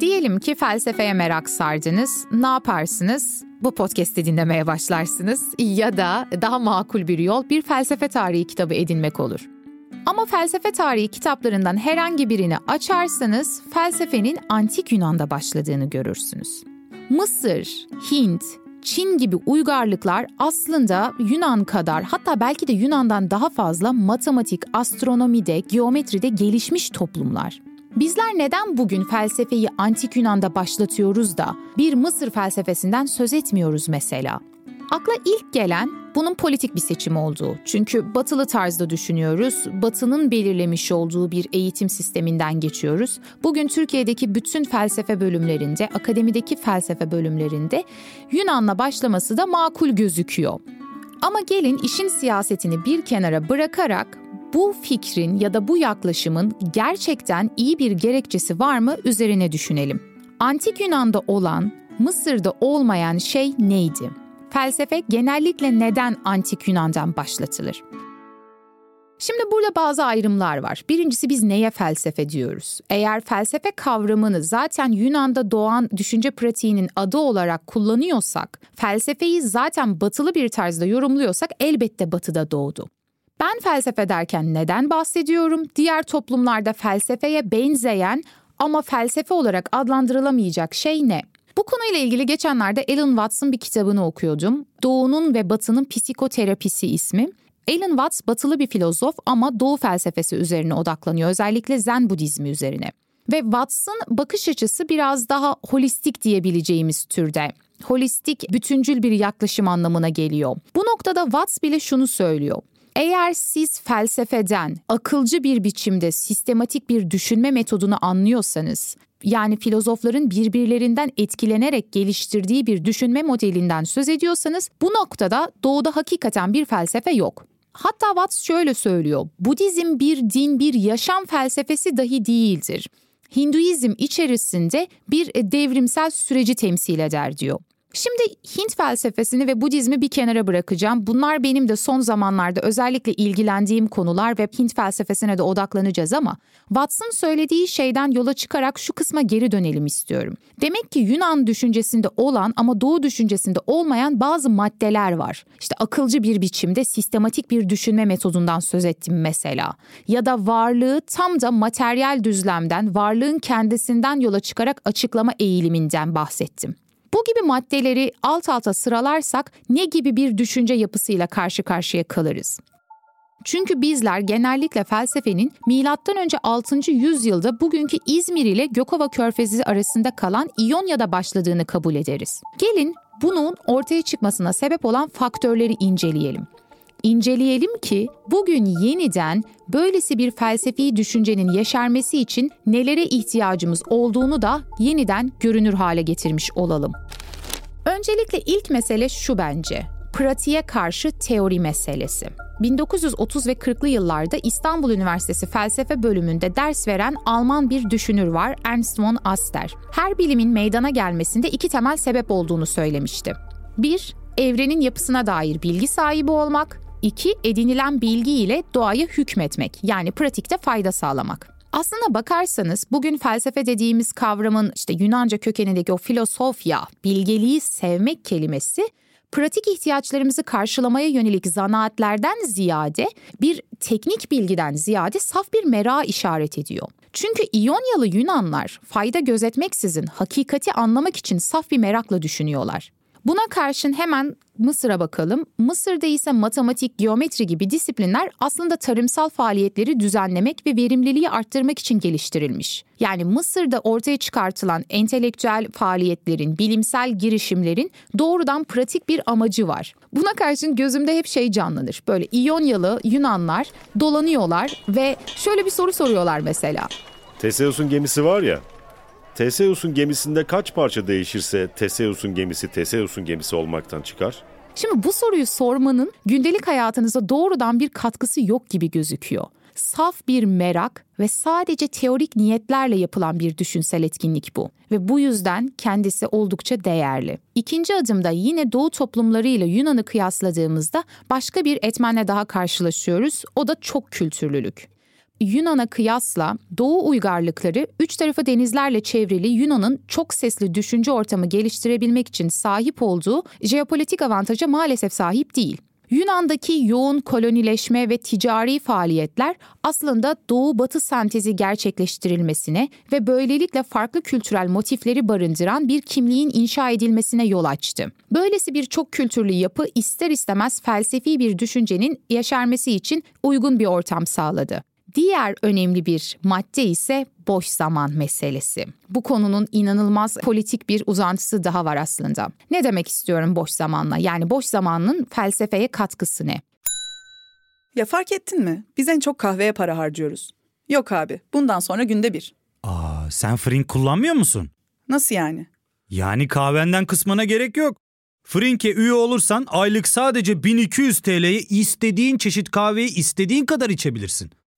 Diyelim ki felsefeye merak sardınız. Ne yaparsınız? Bu podcast'i dinlemeye başlarsınız ya da daha makul bir yol bir felsefe tarihi kitabı edinmek olur. Ama felsefe tarihi kitaplarından herhangi birini açarsanız felsefenin antik Yunan'da başladığını görürsünüz. Mısır, Hint, Çin gibi uygarlıklar aslında Yunan kadar hatta belki de Yunan'dan daha fazla matematik, astronomide, geometride gelişmiş toplumlar. Bizler neden bugün felsefeyi antik Yunan'da başlatıyoruz da bir Mısır felsefesinden söz etmiyoruz mesela? Akla ilk gelen bunun politik bir seçim olduğu. Çünkü batılı tarzda düşünüyoruz. Batının belirlemiş olduğu bir eğitim sisteminden geçiyoruz. Bugün Türkiye'deki bütün felsefe bölümlerinde, akademideki felsefe bölümlerinde Yunan'la başlaması da makul gözüküyor. Ama gelin işin siyasetini bir kenara bırakarak bu fikrin ya da bu yaklaşımın gerçekten iyi bir gerekçesi var mı üzerine düşünelim. Antik Yunan'da olan, Mısır'da olmayan şey neydi? Felsefe genellikle neden Antik Yunan'dan başlatılır? Şimdi burada bazı ayrımlar var. Birincisi biz neye felsefe diyoruz? Eğer felsefe kavramını zaten Yunan'da doğan düşünce pratiğinin adı olarak kullanıyorsak, felsefeyi zaten batılı bir tarzda yorumluyorsak elbette batıda doğdu. Ben felsefe derken neden bahsediyorum? Diğer toplumlarda felsefeye benzeyen ama felsefe olarak adlandırılamayacak şey ne? Bu konuyla ilgili geçenlerde Alan Watts'ın bir kitabını okuyordum. Doğunun ve Batı'nın Psikoterapisi ismi. Alan Watts batılı bir filozof ama doğu felsefesi üzerine odaklanıyor. Özellikle Zen Budizmi üzerine. Ve Watts'ın bakış açısı biraz daha holistik diyebileceğimiz türde. Holistik, bütüncül bir yaklaşım anlamına geliyor. Bu noktada Watts bile şunu söylüyor. Eğer siz felsefeden akılcı bir biçimde sistematik bir düşünme metodunu anlıyorsanız, yani filozofların birbirlerinden etkilenerek geliştirdiği bir düşünme modelinden söz ediyorsanız bu noktada doğuda hakikaten bir felsefe yok. Hatta Watts şöyle söylüyor. Budizm bir din, bir yaşam felsefesi dahi değildir. Hinduizm içerisinde bir devrimsel süreci temsil eder diyor. Şimdi Hint felsefesini ve Budizmi bir kenara bırakacağım. Bunlar benim de son zamanlarda özellikle ilgilendiğim konular ve Hint felsefesine de odaklanacağız ama Watson söylediği şeyden yola çıkarak şu kısma geri dönelim istiyorum. Demek ki Yunan düşüncesinde olan ama Doğu düşüncesinde olmayan bazı maddeler var. İşte akılcı bir biçimde sistematik bir düşünme metodundan söz ettim mesela. Ya da varlığı tam da materyal düzlemden, varlığın kendisinden yola çıkarak açıklama eğiliminden bahsettim. Bu gibi maddeleri alt alta sıralarsak ne gibi bir düşünce yapısıyla karşı karşıya kalırız? Çünkü bizler genellikle felsefenin M.Ö. 6. yüzyılda bugünkü İzmir ile Gökova Körfezi arasında kalan İonya'da başladığını kabul ederiz. Gelin bunun ortaya çıkmasına sebep olan faktörleri inceleyelim inceleyelim ki bugün yeniden böylesi bir felsefi düşüncenin yeşermesi için nelere ihtiyacımız olduğunu da yeniden görünür hale getirmiş olalım. Öncelikle ilk mesele şu bence. Pratiğe karşı teori meselesi. 1930 ve 40'lı yıllarda İstanbul Üniversitesi Felsefe bölümünde ders veren Alman bir düşünür var Ernst von Aster. Her bilimin meydana gelmesinde iki temel sebep olduğunu söylemişti. Bir, evrenin yapısına dair bilgi sahibi olmak. 2. Edinilen bilgi ile doğaya hükmetmek yani pratikte fayda sağlamak. Aslına bakarsanız bugün felsefe dediğimiz kavramın işte Yunanca kökenindeki o filosofya, bilgeliği sevmek kelimesi pratik ihtiyaçlarımızı karşılamaya yönelik zanaatlerden ziyade bir teknik bilgiden ziyade saf bir merak işaret ediyor. Çünkü İyonyalı Yunanlar fayda gözetmeksizin hakikati anlamak için saf bir merakla düşünüyorlar. Buna karşın hemen Mısır'a bakalım. Mısır'da ise matematik, geometri gibi disiplinler aslında tarımsal faaliyetleri düzenlemek ve verimliliği arttırmak için geliştirilmiş. Yani Mısır'da ortaya çıkartılan entelektüel faaliyetlerin, bilimsel girişimlerin doğrudan pratik bir amacı var. Buna karşın gözümde hep şey canlanır. Böyle İyonyalı Yunanlar dolanıyorlar ve şöyle bir soru soruyorlar mesela. Teseus'un gemisi var ya, Teseus'un gemisinde kaç parça değişirse Teseus'un gemisi Teseus'un gemisi olmaktan çıkar? Şimdi bu soruyu sormanın gündelik hayatınıza doğrudan bir katkısı yok gibi gözüküyor. Saf bir merak ve sadece teorik niyetlerle yapılan bir düşünsel etkinlik bu ve bu yüzden kendisi oldukça değerli. İkinci adımda yine Doğu toplumları ile Yunan'ı kıyasladığımızda başka bir etmenle daha karşılaşıyoruz. O da çok kültürlülük. Yunan'a kıyasla Doğu uygarlıkları üç tarafı denizlerle çevrili Yunan'ın çok sesli düşünce ortamı geliştirebilmek için sahip olduğu jeopolitik avantaja maalesef sahip değil. Yunan'daki yoğun kolonileşme ve ticari faaliyetler aslında doğu-batı sentezi gerçekleştirilmesine ve böylelikle farklı kültürel motifleri barındıran bir kimliğin inşa edilmesine yol açtı. Böylesi bir çok kültürlü yapı ister istemez felsefi bir düşüncenin yaşarması için uygun bir ortam sağladı. Diğer önemli bir madde ise boş zaman meselesi. Bu konunun inanılmaz politik bir uzantısı daha var aslında. Ne demek istiyorum boş zamanla? Yani boş zamanın felsefeye katkısı ne? Ya fark ettin mi? Biz en çok kahveye para harcıyoruz. Yok abi, bundan sonra günde bir. Aa, sen Frink kullanmıyor musun? Nasıl yani? Yani kahvenden kısmına gerek yok. Frink'e üye olursan aylık sadece 1200 TL'ye istediğin çeşit kahveyi istediğin kadar içebilirsin.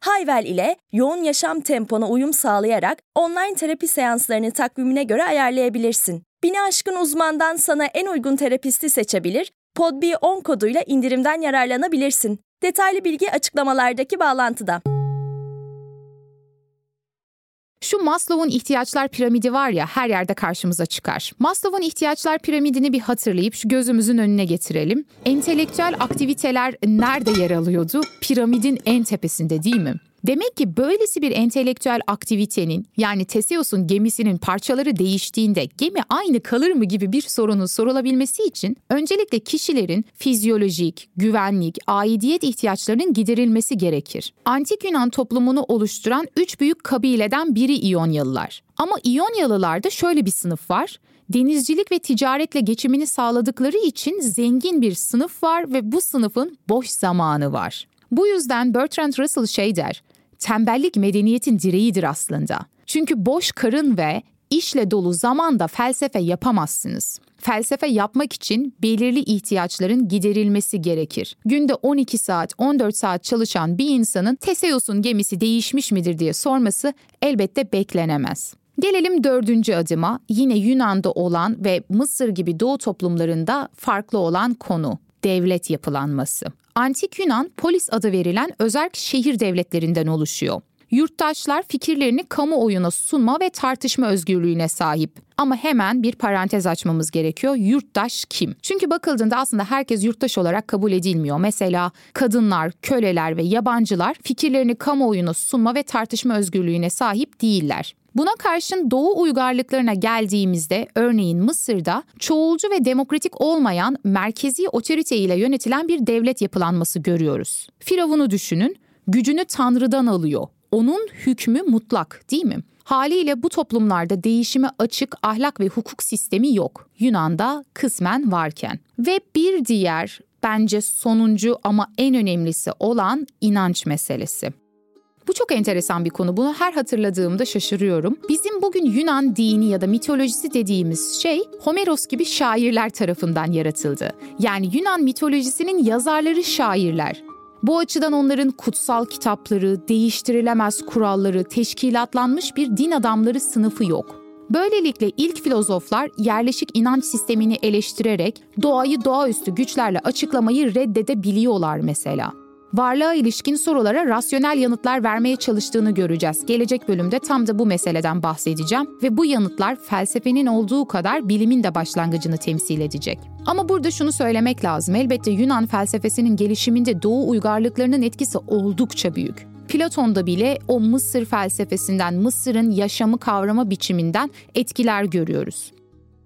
Hayvel ile yoğun yaşam tempona uyum sağlayarak online terapi seanslarını takvimine göre ayarlayabilirsin. Bini aşkın uzmandan sana en uygun terapisti seçebilir, PodB10 koduyla indirimden yararlanabilirsin. Detaylı bilgi açıklamalardaki bağlantıda. Şu Maslow'un ihtiyaçlar piramidi var ya her yerde karşımıza çıkar. Maslow'un ihtiyaçlar piramidini bir hatırlayıp şu gözümüzün önüne getirelim. Entelektüel aktiviteler nerede yer alıyordu? Piramidin en tepesinde değil mi? Demek ki böylesi bir entelektüel aktivitenin yani Teseus'un gemisinin parçaları değiştiğinde gemi aynı kalır mı gibi bir sorunun sorulabilmesi için öncelikle kişilerin fizyolojik, güvenlik, aidiyet ihtiyaçlarının giderilmesi gerekir. Antik Yunan toplumunu oluşturan üç büyük kabileden biri İyonyalılar. Ama İyonyalılarda şöyle bir sınıf var denizcilik ve ticaretle geçimini sağladıkları için zengin bir sınıf var ve bu sınıfın boş zamanı var. Bu yüzden Bertrand Russell şey der, tembellik medeniyetin direğidir aslında. Çünkü boş karın ve işle dolu zamanda felsefe yapamazsınız. Felsefe yapmak için belirli ihtiyaçların giderilmesi gerekir. Günde 12 saat, 14 saat çalışan bir insanın Teseus'un gemisi değişmiş midir diye sorması elbette beklenemez. Gelelim dördüncü adıma yine Yunan'da olan ve Mısır gibi doğu toplumlarında farklı olan konu devlet yapılanması. Antik Yunan polis adı verilen özel şehir devletlerinden oluşuyor. Yurttaşlar fikirlerini kamuoyuna sunma ve tartışma özgürlüğüne sahip. Ama hemen bir parantez açmamız gerekiyor. Yurttaş kim? Çünkü bakıldığında aslında herkes yurttaş olarak kabul edilmiyor. Mesela kadınlar, köleler ve yabancılar fikirlerini kamuoyuna sunma ve tartışma özgürlüğüne sahip değiller. Buna karşın Doğu uygarlıklarına geldiğimizde örneğin Mısır'da çoğulcu ve demokratik olmayan merkezi otorite ile yönetilen bir devlet yapılanması görüyoruz. Firavun'u düşünün, gücünü Tanrı'dan alıyor. Onun hükmü mutlak değil mi? Haliyle bu toplumlarda değişime açık ahlak ve hukuk sistemi yok. Yunan'da kısmen varken. Ve bir diğer bence sonuncu ama en önemlisi olan inanç meselesi. Bu çok enteresan bir konu. Bunu her hatırladığımda şaşırıyorum. Bizim bugün Yunan dini ya da mitolojisi dediğimiz şey Homeros gibi şairler tarafından yaratıldı. Yani Yunan mitolojisinin yazarları şairler. Bu açıdan onların kutsal kitapları, değiştirilemez kuralları, teşkilatlanmış bir din adamları sınıfı yok. Böylelikle ilk filozoflar yerleşik inanç sistemini eleştirerek doğayı doğaüstü güçlerle açıklamayı reddedebiliyorlar mesela. Varlığa ilişkin sorulara rasyonel yanıtlar vermeye çalıştığını göreceğiz. Gelecek bölümde tam da bu meseleden bahsedeceğim ve bu yanıtlar felsefenin olduğu kadar bilimin de başlangıcını temsil edecek. Ama burada şunu söylemek lazım. Elbette Yunan felsefesinin gelişiminde Doğu uygarlıklarının etkisi oldukça büyük. Platon'da bile o Mısır felsefesinden, Mısır'ın yaşamı kavrama biçiminden etkiler görüyoruz.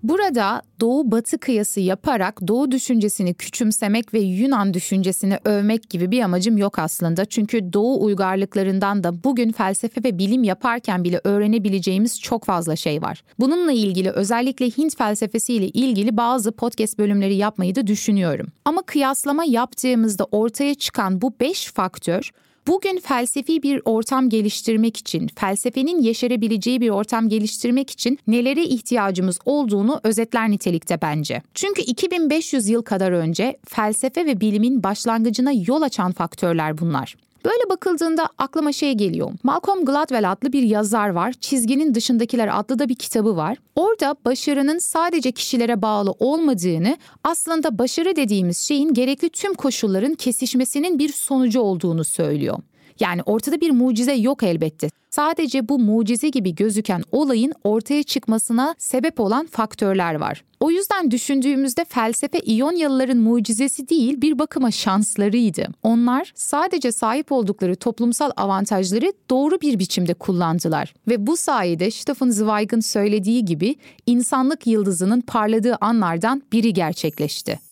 Burada Doğu Batı kıyası yaparak Doğu düşüncesini küçümsemek ve Yunan düşüncesini övmek gibi bir amacım yok aslında. Çünkü Doğu uygarlıklarından da bugün felsefe ve bilim yaparken bile öğrenebileceğimiz çok fazla şey var. Bununla ilgili özellikle Hint felsefesiyle ilgili bazı podcast bölümleri yapmayı da düşünüyorum. Ama kıyaslama yaptığımızda ortaya çıkan bu beş faktör Bugün felsefi bir ortam geliştirmek için, felsefenin yeşerebileceği bir ortam geliştirmek için nelere ihtiyacımız olduğunu özetler nitelikte bence. Çünkü 2500 yıl kadar önce felsefe ve bilimin başlangıcına yol açan faktörler bunlar. Böyle bakıldığında aklıma şey geliyor. Malcolm Gladwell adlı bir yazar var. Çizginin dışındakiler adlı da bir kitabı var. Orada başarının sadece kişilere bağlı olmadığını, aslında başarı dediğimiz şeyin gerekli tüm koşulların kesişmesinin bir sonucu olduğunu söylüyor. Yani ortada bir mucize yok elbette. Sadece bu mucize gibi gözüken olayın ortaya çıkmasına sebep olan faktörler var. O yüzden düşündüğümüzde felsefe İyonyalıların mucizesi değil bir bakıma şanslarıydı. Onlar sadece sahip oldukları toplumsal avantajları doğru bir biçimde kullandılar. Ve bu sayede Stefan Zweig'ın söylediği gibi insanlık yıldızının parladığı anlardan biri gerçekleşti.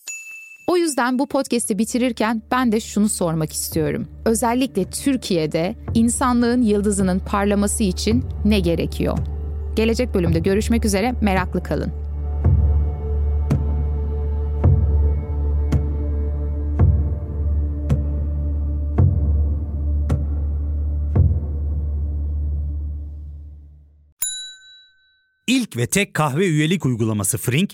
O yüzden bu podcast'i bitirirken ben de şunu sormak istiyorum. Özellikle Türkiye'de insanlığın yıldızının parlaması için ne gerekiyor? Gelecek bölümde görüşmek üzere meraklı kalın. İlk ve tek kahve üyelik uygulaması Frink,